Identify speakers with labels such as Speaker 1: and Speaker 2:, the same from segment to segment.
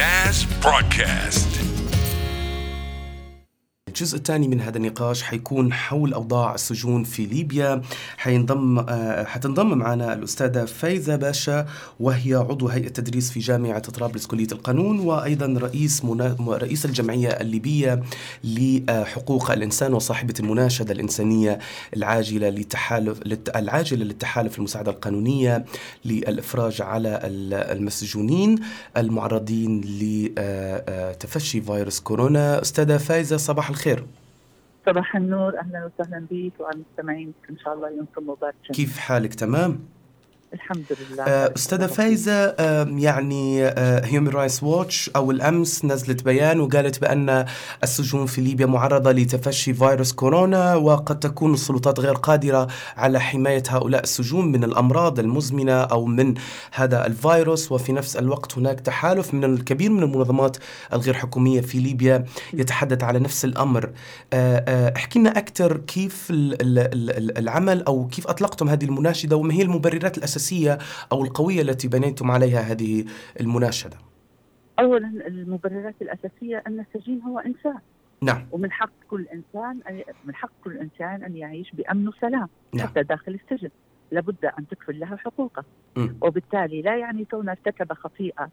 Speaker 1: NAS broadcast.
Speaker 2: الجزء الثاني من هذا النقاش حيكون حول أوضاع السجون في ليبيا. حينضم آه، حتنضم معنا الأستاذة فايزة باشا وهي عضو هيئة تدريس في جامعة طرابلس كلية القانون وأيضا رئيس منا... رئيس الجمعية الليبية لحقوق الإنسان وصاحبة المناشدة الإنسانية العاجلة لتحالف العاجلة للتحالف المساعدة القانونية للإفراج على المسجونين المعرضين لتفشي آه، آه، فيروس كورونا. أستاذة فايزة صباح الخير. الخير
Speaker 3: صباح النور أهلا وسهلا بك وعلى المستمعين. إن شاء الله يومكم مبارك
Speaker 2: كيف حالك؟ تمام؟
Speaker 3: الحمد لله
Speaker 2: آه، أستاذة فايزة يعني Human Rights Watch اول امس نزلت بيان وقالت بأن السجون في ليبيا معرضة لتفشي فيروس كورونا وقد تكون السلطات غير قادرة على حماية هؤلاء السجون من الأمراض المزمنة أو من هذا الفيروس. وفي نفس الوقت هناك تحالف من الكثير من المنظمات الغير حكومية في ليبيا يتحدث على نفس الأمر. آه، آه، احكي لنا أكثر كيف العمل أو كيف أطلقتم هذه المناشدة وما هي المبررات الأساسية؟ الأساسية أو القوية التي بنيتم عليها هذه المناشدة؟
Speaker 3: أولا المبررات الأساسية أن السجين هو إنسان
Speaker 2: نعم
Speaker 3: ومن حق كل إنسان أن من حق كل إنسان أن يعيش بأمن وسلام
Speaker 2: نعم.
Speaker 3: حتى داخل السجن لابد أن تكفل له حقوقه م. وبالتالي لا يعني كون ارتكب خطيئة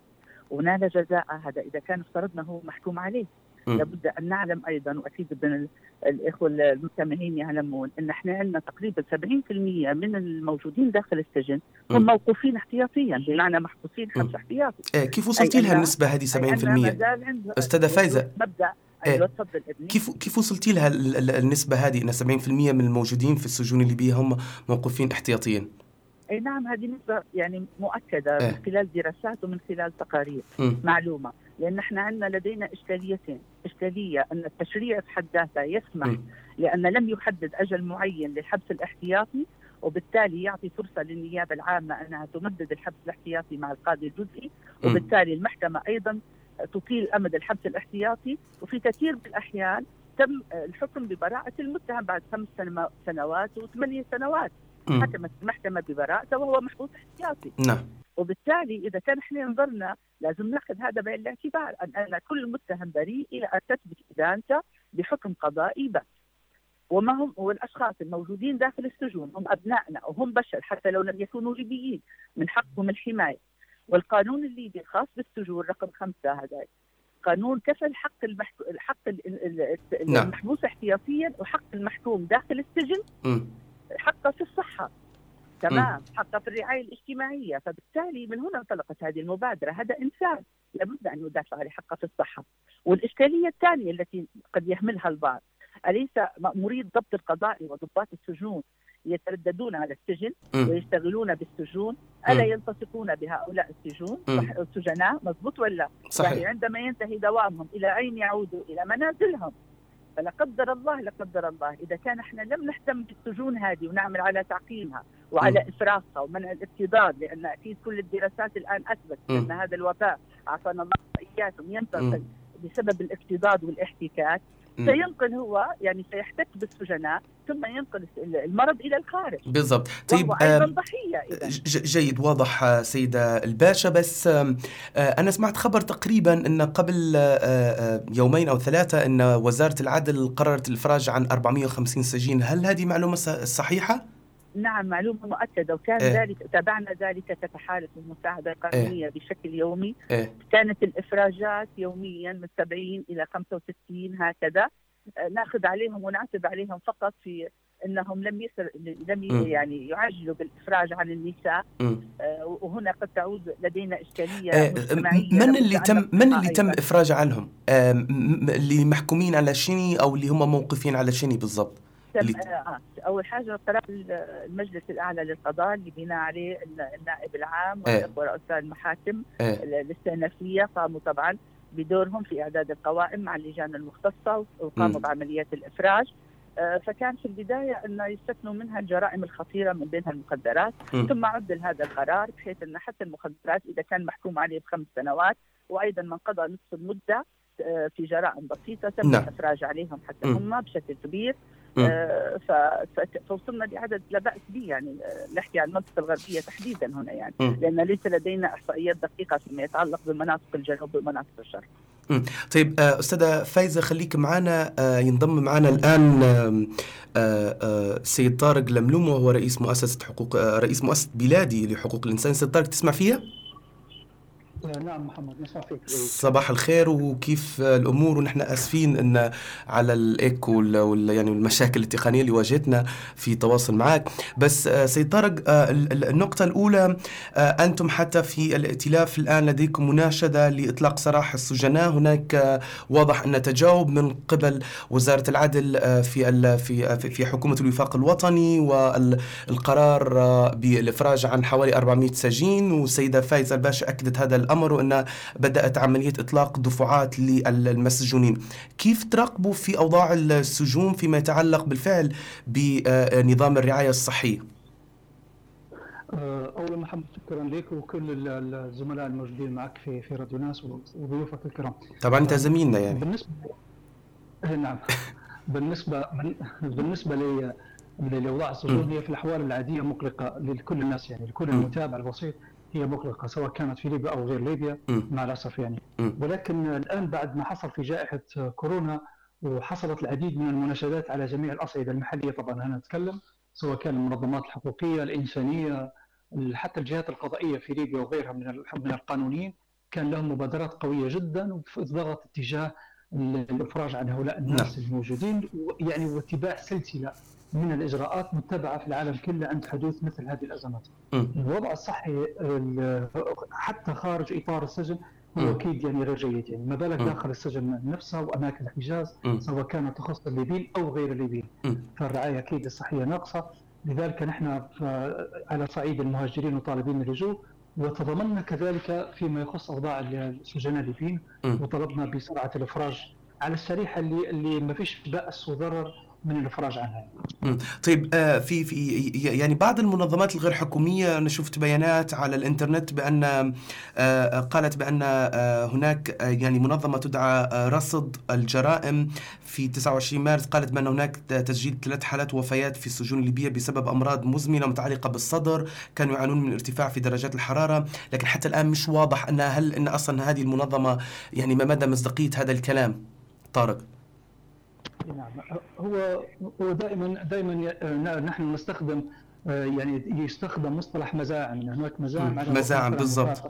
Speaker 3: ونال جزاء هذا إذا كان افترضنا هو محكوم عليه لابد أن نعلم أيضا وأكيد من الإخوة المستمعين يعلمون إن إحنا عندنا تقريبا 70% من الموجودين داخل السجن هم موقوفين احتياطيا بمعنى محبوسين حبس احتياطي
Speaker 2: إيه كيف وصلتي لها النسبة هذه 70%؟ أستاذة فايزة
Speaker 3: مبدأ
Speaker 2: إيه. أيوه تفضل ابني كيف كيف وصلتي لها النسبة هذه إن 70% من الموجودين في السجون الليبيه هم موقوفين احتياطيا؟
Speaker 3: أي نعم هذه نسبة يعني مؤكدة إيه؟ من خلال دراسات ومن خلال تقارير م. معلومة لأن إحنا عندنا لدينا إشكاليتين، إشكالية أن التشريع في حد ذاته يسمح. لأن لم يحدد أجل معين للحبس الاحتياطي وبالتالي يعطي فرصة للنيابة العامة أنها تمدد الحبس الاحتياطي مع القاضي الجزئي وبالتالي المحكمة أيضا تطيل أمد الحبس الاحتياطي. وفي كثير من الأحيان تم الحكم ببراءة المتهم بعد خمس سنوات وثمانية سنوات. حكمت المحكمة ببراءته وهو محبوس احتياطي.
Speaker 2: نعم.
Speaker 3: وبالتالي إذا كان إحنا نظرنا لازم نأخذ هذا بعين الاعتبار ان أن كل متهم بريء إلى أن تثبت ادانته بحكم قضائي بس. وما هم والأشخاص الموجودين داخل السجون هم أبنائنا وهم بشر حتى لو لم يكونوا ليبيين من حقهم الحماية. والقانون الليبي الخاص بالسجون رقم خمسة هذا. قانون كفل حق المحك... حق نعم. المحبوس احتياطيا وحق المحكوم داخل السجن حقه في الصحة. تمام. في الرعاية الاجتماعية. فبالتالي من هنا انطلقت هذه المبادرة. هذا إنسان لابد أن يدافع عن حقه في الصحة. والإشكالية الثانية التي قد يهملها البعض أليس مأموري الضبط القضائي وضباط السجون يترددون على السجن. ويشتغلون بالسجون؟ ألا يلتصقون بهؤلاء السجون؟ السجناء مضبوط ولا؟
Speaker 2: صحيح. يعني
Speaker 3: عندما ينتهي دوامهم إلى أين يعودوا إلى منازلهم. فلا قدر الله لا قدر الله. إذا كان إحنا لم نهتم بالسجون هذه ونعمل على تعقيمها وعلى افراغها ومنع الافتضاد لأن أكيد كل الدراسات الآن أثبت إن هذا الوباء عافانا الله واياكم ينتقل بسبب الافتضاد والاحتكاك. سينقل هو يعني سيحتك بالسجناء ثم ينقل المرض إلى الخارج.
Speaker 2: بالضبط.
Speaker 3: طيب أيضا ضحية
Speaker 2: جيد واضح آه، سيدة الباشا. بس آه، أنا سمعت خبر تقريبا إن قبل آه، يومين أو ثلاثة إن وزارة العدل قررت الإفراج عن 450 سجين. هل هذه معلومة صحيحة؟
Speaker 3: نعم معلومة مؤكدة وكان إيه؟ ذلك تابعنا ذلك كتحالف المساعدة القانونية إيه؟ بشكل يومي
Speaker 2: إيه؟
Speaker 3: كانت الإفراجات يوميا من 70 إلى 65 هكذا آه، نأخذ عليهم ونعتب عليهم فقط في إنهم لم يسر لم يعني يعجلوا بالإفراج عن النساء آه وهنا قد تعود لدينا إشكالية آه
Speaker 2: مجتمعية من اللي تم من اللي تم إفراج عنهم؟ آه اللي محكومين على شني أو اللي هم موقفين على شني بالضبط؟
Speaker 3: آه أول حاجة قرار المجلس الأعلى للقضاء اللي بناء عليه النائب العام
Speaker 2: إيه.
Speaker 3: ورؤساء المحاكم
Speaker 2: إيه.
Speaker 3: الاستئنافية قاموا طبعا بدورهم في إعداد القوائم مع اللجان المختصة وقاموا بعمليات الإفراج آه، فكان في البداية إنه يستثنوا منها الجرائم الخطيرة من بينها المخدرات
Speaker 2: م.
Speaker 3: ثم عدل هذا القرار بحيث إن حتى المخدرات إذا كان محكوم عليه بخمس سنوات وأيضا من قضى نصف المدة آه، في جرائم بسيطة تم
Speaker 2: نعم.
Speaker 3: الإفراج عليهم حتى هم بشكل كبير فوصلنا لعدد لا بأس به يعني آه، نحكي عن المنطقة الغربية تحديدا هنا يعني. لأن ليس لدينا إحصائيات دقيقة فيما يتعلق بمناطق الجنوب ومناطق الشرق.
Speaker 2: طيب أستاذة فايزة خليك معنا. ينضم معنا الآن سيد طارق لملوم وهو رئيس مؤسسة حقوق رئيس مؤسسة بلادي لحقوق الإنسان. سيد طارق تسمع فيها؟
Speaker 4: نعم محمد نسمع فيك.
Speaker 2: صباح الخير وكيف الأمور؟ ونحن آسفين إن على الإيكو وال يعني المشاكل التقنية اللي واجهتنا في تواصل معك. بس آه، سيد طارق آه، النقطة الأولى آه، أنتم حتى في الائتلاف الآن لديكم مناشدة لإطلاق سراح السجناء. هناك واضح أن تجاوب من قبل وزارة العدل في في في حكومة الوفاق الوطني والقرار بالإفراج عن حوالي 400 سجين. والسيده فايزه الباشا أكدت هذا الأمر وان بدأت عملية إطلاق دفعات للمسجونين. كيف تراقبوا في أوضاع السجون فيما يتعلق بالفعل بنظام الرعاية الصحية؟
Speaker 4: أه، اولا محمد شكرا لك وكل الزملاء الموجودين معك في في راديو ناس وضيوفك الكرام.
Speaker 2: طبعا أنت زميلنا يعني.
Speaker 4: بالنسبة إيه، نعم. بالنسبة بالنسبة لي لاوضاع السجون هي في الأحوال العادية مقلقة لكل الناس يعني لكل المتابع البسيط. هي مغلقة سواء كانت في ليبيا أو غير ليبيا مع الأسف يعني. ولكن الآن بعد ما حصل في جائحة كورونا وحصلت العديد من المناشدات على جميع الأصعدة المحلية طبعا أنا اتكلم سواء كان المنظمات الحقوقية الإنسانية حتى الجهات القضائية في ليبيا وغيرها من من القانونيين كان لهم مبادرات قوية جدا في الضغط اتجاه الإفراج عن هؤلاء الناس نعم. الموجودين يعني واتباع سلسلة من الإجراءات متبعة في العالم كله عند حدوث مثل هذه الأزمات. الوضع الصحي حتى خارج إطار السجن هو أكيد يعني غير جيد. يعني ما بالك داخل السجن نفسه وأماكن الحجاز سواء كان تخص الليبيين أو غير الليبيين. فالرعاية أكيد الصحية ناقصة. لذلك نحن على صعيد المهاجرين وطالبين اللجوء وتضمنا كذلك فيما يخص أوضاع السجناء الليبيين. وطلبنا بسرعة الإفراج على الشريحه اللي اللي ما فيش بأس وضرر من الافراج عنها.
Speaker 2: طيب آه في في يعني بعض المنظمات الغير حكومية أنا شفت بيانات على الإنترنت بأن آه, آه، قالت بأن هناك يعني منظمة تدعى رصد الجرائم في 29 مارس. قالت بأن هناك تسجيل ثلاث حالات وفيات في السجون الليبية بسبب أمراض مزمنة متعلقة بالصدر. كانوا يعانون من ارتفاع في درجات الحرارة. لكن حتى الآن مش واضح أن هل أن أصلا هذه المنظمة يعني ما مدى مصداقية هذا الكلام؟ طارق.
Speaker 4: نعم هو هو دائما دائما نحن نستخدم يعني يستخدم مصطلح مزاعم. يعني هناك مزاعم
Speaker 2: على مزاعم بالضبط.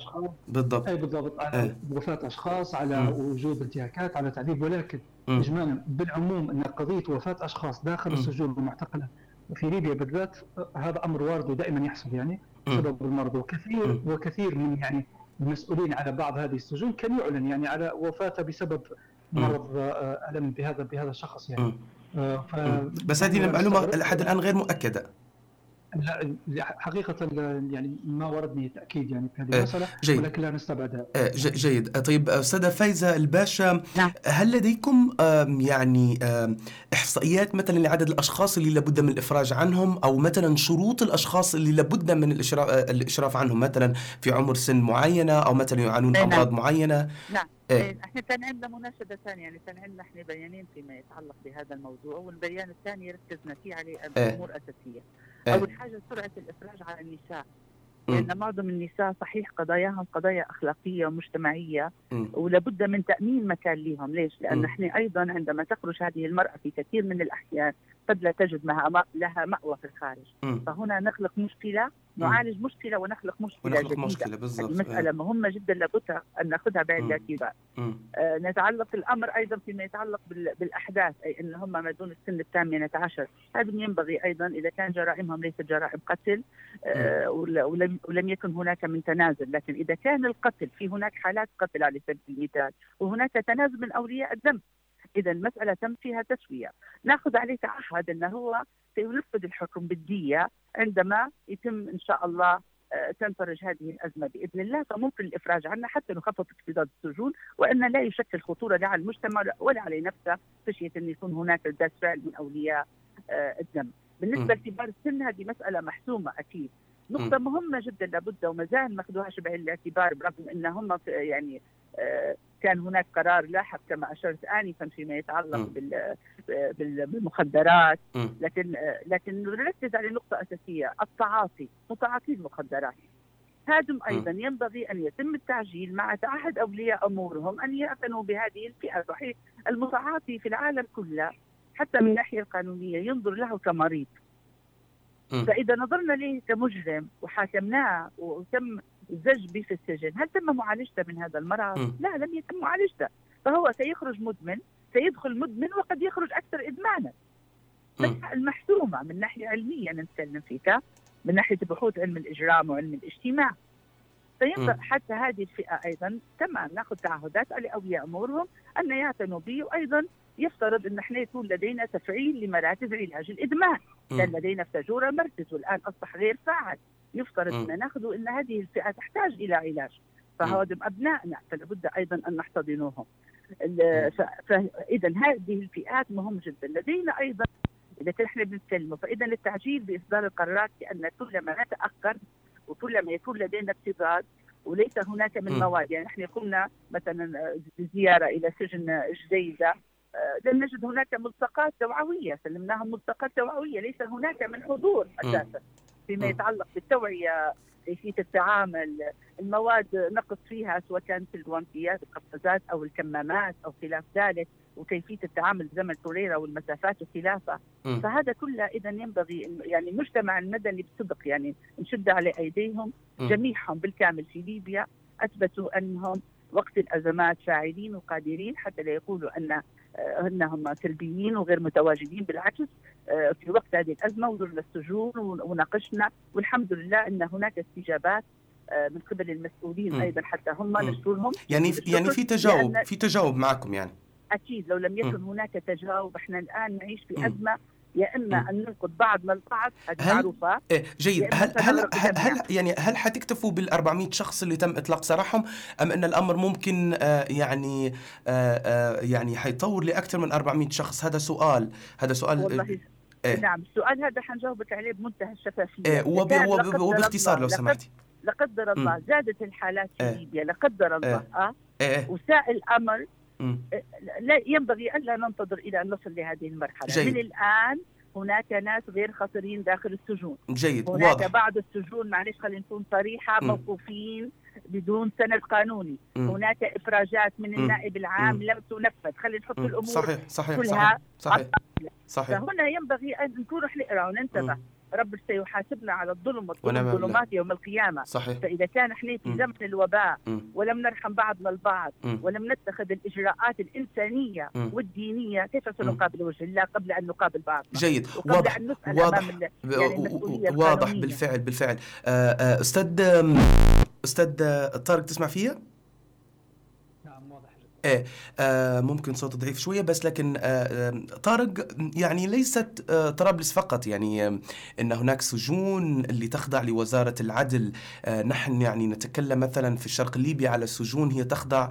Speaker 4: بالضبط. أي بالضبط على أي. وفاة أشخاص على م. وجود انتهاكات على تعذيب. ولكن اجمالا بالعموم إن قضية وفاة أشخاص داخل السجون المعتقلة في ليبيا بالذات هذا أمر وارد ودائما يحصل يعني بسبب المرض. وكثير وكثير من يعني المسؤولين على بعض هذه السجون كان يعلن يعني على وفاته بسبب مرض آه، ألم بهذا بهذا الشخص يعني.
Speaker 2: آه، بس هذه المعلومة لحد الآن غير
Speaker 4: مؤكدة. حقيقة يعني ما وردني تأكيد يعني في هذه آه، المسألة جيد. ولكن لا نستبعدها
Speaker 2: جيد طيب أستاذة فايزة الباشا نعم. هل لديكم يعني إحصائيات مثلا لعدد الأشخاص اللي لابد من الإفراج عنهم أو مثلا شروط الأشخاص اللي لابد من الإشراف عنهم مثلا في عمر سن معينة أو مثلا يعانون نعم. أمراض معينة
Speaker 3: نعم إيه. إيه، إحنا كان عندنا مناشدة ثانية يعني كان عندنا إحنا بيانين فيما يتعلق بهذا الموضوع والبيان الثاني ركزنا فيه على إيه. أمور أساسية. إيه. أول حاجة سرعة الإفراج على النساء. لأن معظم النساء صحيح قضاياهم قضايا أخلاقية ومجتمعية ولابد من تأمين مكان لهم ليش؟ لأن إحنا أيضا عندما تخرج هذه المرأة في كثير من الأحيان قد لا تجد لها مأوى في الخارج. م. فهنا نخلق مشكلة نعالج مشكلة ونخلق مشكلة
Speaker 2: ونخلق جديدة. مشكلة بالضبط.
Speaker 3: مسألة مهمة جدا لابد أن نأخذها بعين الاعتبار آه نتعلق الأمر أيضا فيما يتعلق بالأحداث أي أن هم ما دون السن الثامنة عشر. هذا ينبغي أيضا إذا كان جرائمهم ليست جرائم قتل آه ولم, ولم يكن هناك من تنازل. لكن إذا كان القتل في هناك حالات قتل على سبيل المثال وهناك تنازل من أولياء الذنب. إذا المسألة تم فيها تسوية نأخذ عليه تعهد انه هو سينفذ الحكم بالدية عندما يتم إن شاء الله آه، تنفرج هذه الأزمة بإذن الله فممكن الإفراج عنها حتى نخفف اكتظاظ السجون وأن لا يشكل خطورة لا على المجتمع ولا عليه نفسه خشيه أن يكون هناك ردات فعل من أولياء آه، الدم. بالنسبة لكبار السن هذه مسألة محسومة أكيد. نقطة مهمة جدا لابد وما زال ما اخذوهاش بعين الاعتبار برغم ان هم يعني آه، كان هناك قرار لاحق كما أشرت انفا فيما يتعلق بال- بالمخدرات.
Speaker 2: م.
Speaker 3: لكن لكن نركز على نقطة أساسية التعاطي متعاطي المخدرات. هذم أيضا ينبغي أن يتم التعجيل مع تعهد أولياء أمورهم أن يعتنوا بهذه الفئة. صحيح المتعاطي في العالم كله حتى من الناحية القانونية ينظر له كمريض. فإذا نظرنا له كمجرم وحاكمناه وتم الزج به في السجن هل تم معالجته من هذا المرض؟
Speaker 2: م.
Speaker 3: لا لم يتم معالجته فهو سيخرج مدمن سيدخل مدمن وقد يخرج أكثر
Speaker 2: إدمانا.
Speaker 3: المحسومة من ناحية علمية نتكلم فيها من ناحية بحوث علم الإجرام وعلم الاجتماع فينبغي. حتى هذه الفئة أيضا تمام نأخذ تعهدات على اولياء أمورهم أن يعتنوا به وأيضا يفترض أن إحنا يكون لدينا تفعيل لمراكز علاج الإدمان. كان. لدينا في تجوره مركز والآن أصبح غير فاعل. يفترض. ان نأخذ أن هذه الفئة تحتاج إلى علاج. فهذم أبنائنا فلا بد أيضا أن نحتضنوهم. ف- فاذا هذه الفئات مهم جدا. لدينا أيضا إذا كان إحنا بنتكلم فاذا التعجيل بإصدار القرارات لأن كلما نتأخر وكلما يكون لدينا ابتزاز وليس هناك من. مواد. يعني إحنا قمنا مثلا بزياره إلى سجن جديدة. لم نجد هناك ملصقات توعويه سلمناهم ملصقات توعويه ليس هناك من حضور. أساسا فيما. يتعلق بالتوعية كيفية التعامل المواد نقص فيها سواء كانت الجوانتيات القفازات أو الكمامات أو خلاف ذلك وكيفية التعامل بزمن الكوليرا والمسافات وخلافه. فهذا كله اذا ينبغي يعني المجتمع المدني بصدق يعني نشد على
Speaker 2: أيديهم.
Speaker 3: جميعهم بالكامل في ليبيا أثبتوا أنهم وقت الأزمات فاعلين وقادرين حتى لا يقولوا أن انهم سلبيين وغير متواجدين بالعكس آه، في وقت هذه الأزمة وزرنا السجون ون- وناقشنا والحمد لله إن هناك استجابات آه، من قبل المسؤولين
Speaker 2: مم.
Speaker 3: أيضا حتى هم. نشكرهم
Speaker 2: يعني يعني في تجاوب في تجاوب معكم يعني
Speaker 3: أكيد لو لم يكن هناك تجاوب إحنا الآن نعيش في. أزمة يا
Speaker 2: إما.
Speaker 3: أن ننقد بعضنا البعض هذه
Speaker 2: هل- إيه جيد هل هل هل. هل يعني هل حتكتفوا بال 400 شخص اللي تم إطلاق سراحهم أم أن الأمر ممكن آه يعني آه آه يعني حيطور لأكثر من 400 شخص هذا سؤال هذا سؤال
Speaker 3: والله
Speaker 2: إيه.
Speaker 3: نعم السؤال هذا حنجاوبك عليه بمنتهى الشفافية
Speaker 2: إيه وب وب وباختصار لو سمحتي
Speaker 3: لا قدر الله زادت الحالات في
Speaker 2: إيه.
Speaker 3: ليبيا لا قدر الله.
Speaker 2: إيه
Speaker 3: وساء الامر. لا ينبغي الا ننتظر إلى أن نصل لهذه المرحلة
Speaker 2: جيد.
Speaker 3: من الآن هناك ناس غير خطرين داخل السجون
Speaker 2: جيد
Speaker 3: هناك
Speaker 2: واضح
Speaker 3: بعض السجون معلش خلينا نكون صريحة
Speaker 2: مم.
Speaker 3: موقوفين بدون سند قانوني
Speaker 2: مم.
Speaker 3: هناك إفراجات من. النائب العام
Speaker 2: مم.
Speaker 3: لم تنفذ خلينا نحط
Speaker 2: مم.
Speaker 3: الأمور
Speaker 2: صحيح صحيح صحيح
Speaker 3: كلها
Speaker 2: صحيح صحيح
Speaker 3: فهنا ينبغي أن نكون رح نقرأ وننتبه. رب سيحاسبنا على الظلم والظلم
Speaker 2: ونعم بالله.
Speaker 3: ظلمات يوم القيامة
Speaker 2: صحيح
Speaker 3: فإذا كان إحنا في. زمن الوباء
Speaker 2: مم.
Speaker 3: ولم نرحم بعضنا البعض
Speaker 2: مم.
Speaker 3: ولم نتخذ الإجراءات الإنسانية
Speaker 2: مم.
Speaker 3: والدينية كيف سنقابل وجه الله قبل أن نقابل بعضنا
Speaker 2: جيد
Speaker 3: وقبل
Speaker 2: واضح
Speaker 3: نسأل
Speaker 2: واضح
Speaker 3: يعني
Speaker 2: واضح. بالفعل بالفعل آه، آه، أستاذ آم، أستاذ آه، طارق تسمع فيا؟
Speaker 4: نعم واضح
Speaker 2: إيه آه ممكن صوت ضعيف شوية بس لكن آه آه، طارق يعني ليست آه طرابلس فقط. يعني آه إن هناك سجون اللي تخضع لوزارة العدل. آه نحن يعني نتكلم مثلا في الشرق الليبي على سجون هي تخضع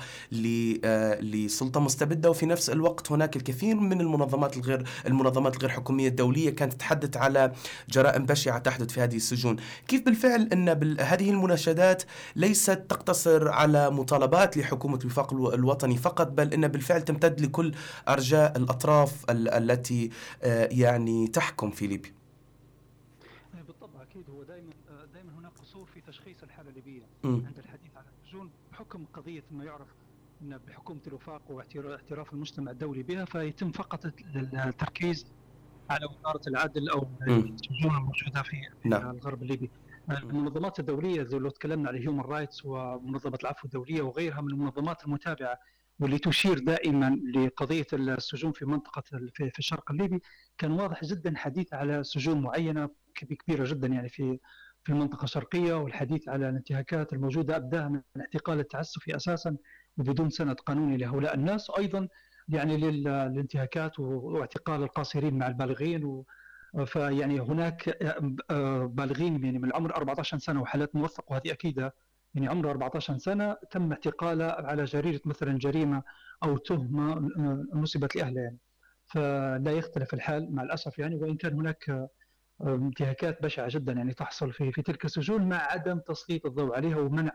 Speaker 2: آه لسلطة مستبدة وفي نفس الوقت هناك الكثير من المنظمات الغير المنظمات الغير حكومية الدولية كانت تتحدث على جرائم بشعة تحدث في هذه السجون. كيف بالفعل إن هذه المناشدات ليست تقتصر على مطالبات لحكومة الوفاق الو- الوطني فقط بل إنها بالفعل تمتد لكل أرجاء الأطراف ال- التي آه، يعني تحكم في ليبيا
Speaker 4: آه، بالطبع أكيد هو دائما دائما هناك قصور في تشخيص الحالة الليبية
Speaker 2: مم.
Speaker 4: عند الحديث عن السجون بحكم قضية ما يعرف إن بحكومة الوفاق واعتراف المجتمع الدولي بها فيتم فقط التركيز على وزارة العدل أو
Speaker 2: مم.
Speaker 4: السجون الموجودة في
Speaker 2: نعم.
Speaker 4: الغرب الليبي. المنظمات الدولية زي لو تكلمنا على Human Rights ومنظمة العفو الدولية وغيرها من المنظمات المتابعة واللي تشير دائما لقضية السجون في منطقة في الشرق الليبي كان واضح جدا حديث على سجون معينة كب- كبيرة جدا يعني في في المنطقة الشرقية والحديث على الانتهاكات الموجودة ابداها من الاعتقال التعسفي أساسا وبدون سند قانوني لهؤلاء الناس. وأيضا يعني لل- للانتهاكات واعتقال القاصرين مع البالغين و فيعني هناك آه، بالغين يعني من العمر 14 سنة وحالات موثقة وهذه أكيدة يعني عمره 14 سنة تم اعتقاله على جريرة مثلا جريمة أو تهمة آه، نسبت لأهله يعني فلا يختلف الحال مع الأسف يعني وإن كان هناك آه، انتهاكات بشعة جدا يعني تحصل في في تلك السجون مع عدم تسليط الضوء عليها ومنع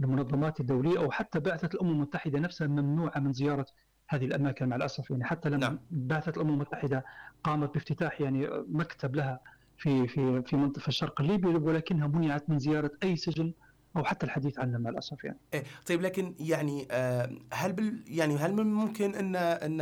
Speaker 4: المنظمات الدولية أو حتى بعثة الأمم المتحدة نفسها ممنوعة من زيارة هذه الأماكن مع الأسف يعني حتى لما نعم. بعثة الأمم المتحدة قامت بافتتاح يعني مكتب لها في في في منطقة الشرق الليبي ولكنها منعت من زيارة أي سجن أو حتى الحديث عنه مع الأسف يعني.
Speaker 2: إيه طيب لكن يعني آه، هل بال يعني هل من ممكن إن إن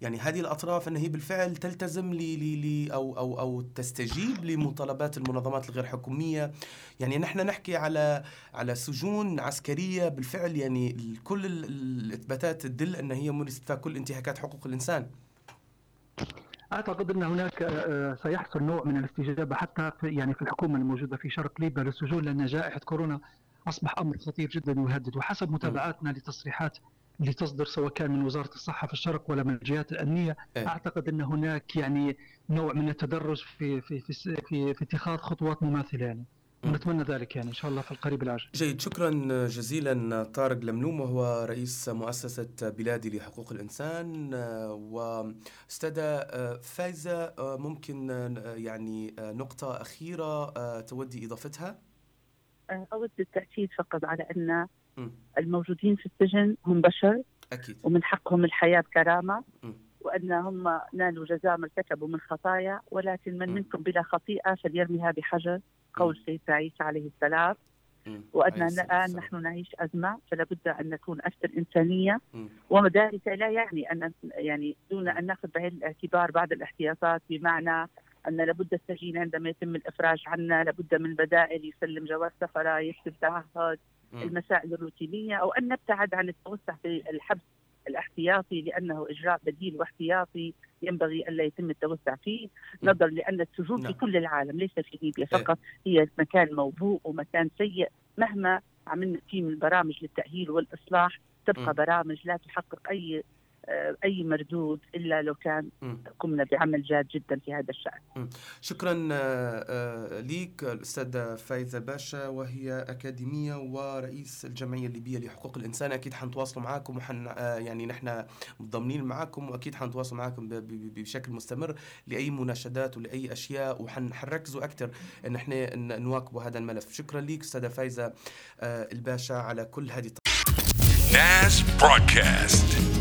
Speaker 2: يعني هذه الأطراف إن هي بالفعل تلتزم ل ل أو أو أو تستجيب لمطالبات المنظمات الغير حكومية يعني نحن نحكي على على سجون عسكرية بالفعل يعني كل الإثباتات تدل إن هي مورست كل انتهاكات حقوق الإنسان
Speaker 4: أعتقد أن هناك آه، سيحصل نوع من الاستجابة حتى في يعني في الحكومة الموجودة في شرق ليبيا للسجون لأن جائحة كورونا أصبح أمر خطير جدا ويهدد وحسب متابعاتنا لتصريحات اللي تصدر سواء كان من وزارة الصحة في الشرق ولا من الجهات الأمنية إيه. أعتقد أن هناك يعني نوع من التدرج في في في في, في اتخاذ خطوات مماثلة يعني نتمنى ذلك يعني إن شاء الله في القريب العاجل.
Speaker 2: جيد. شكرا جزيلا طارق لملوم وهو رئيس مؤسسة بلادي لحقوق الإنسان. واستاذة فايزة ممكن يعني نقطة أخيرة تودي إضافتها؟
Speaker 3: أود التأكيد فقط على أن الموجودين في السجن هم بشر
Speaker 2: أكيد.
Speaker 3: ومن حقهم الحياة بكرامة وأن هم نالوا جزاء ما ارتكبوا من خطايا ولكن من منكم بلا خطيئة فليرميها بحجر. قول سيدنا عيسى عليه السلام. وأننا الآن نحن نعيش أزمة فلا بد أن نكون أكثر إنسانية. وذلك لا يعني أن يعني دون أن نأخذ بعين الاعتبار بعض الاحتياطات بمعنى أن لابد السجين عندما يتم الإفراج عنا لابد من بدائل يسلم جواز سفرة يكتب تعهد المسائل الروتينية أو أن نبتعد عن التوسع في الحبس الاحتياطي لأنه إجراء بديل واحتياطي. ينبغي الا يتم التوسع فيه نظرا لأن السجون نعم. في كل العالم ليس في ليبيا إيه. فقط هي مكان موبوء ومكان سيء مهما عملنا فيه من برامج للتأهيل والإصلاح تبقى م. برامج لا تحقق أي أي مردود إلا لو كان قمنا بعمل جاد جدا في هذا الشأن.
Speaker 2: شكرا آه، آه، ليك الأستاذة فايزة باشا وهي أكاديمية ورئيس الجمعية الليبية لحقوق الإنسان. أكيد حنتواصلوا معكم وحن يعني نحن متضامنين معكم وأكيد حنتواصل معكم بشكل مستمر لأي مناشدات ولأي أشياء وحنركزوا أكثر إن إحنا نواكبوا هذا الملف. شكرا ليك أستاذة فايزة الباشا على كل هذه
Speaker 1: ناس برودكاست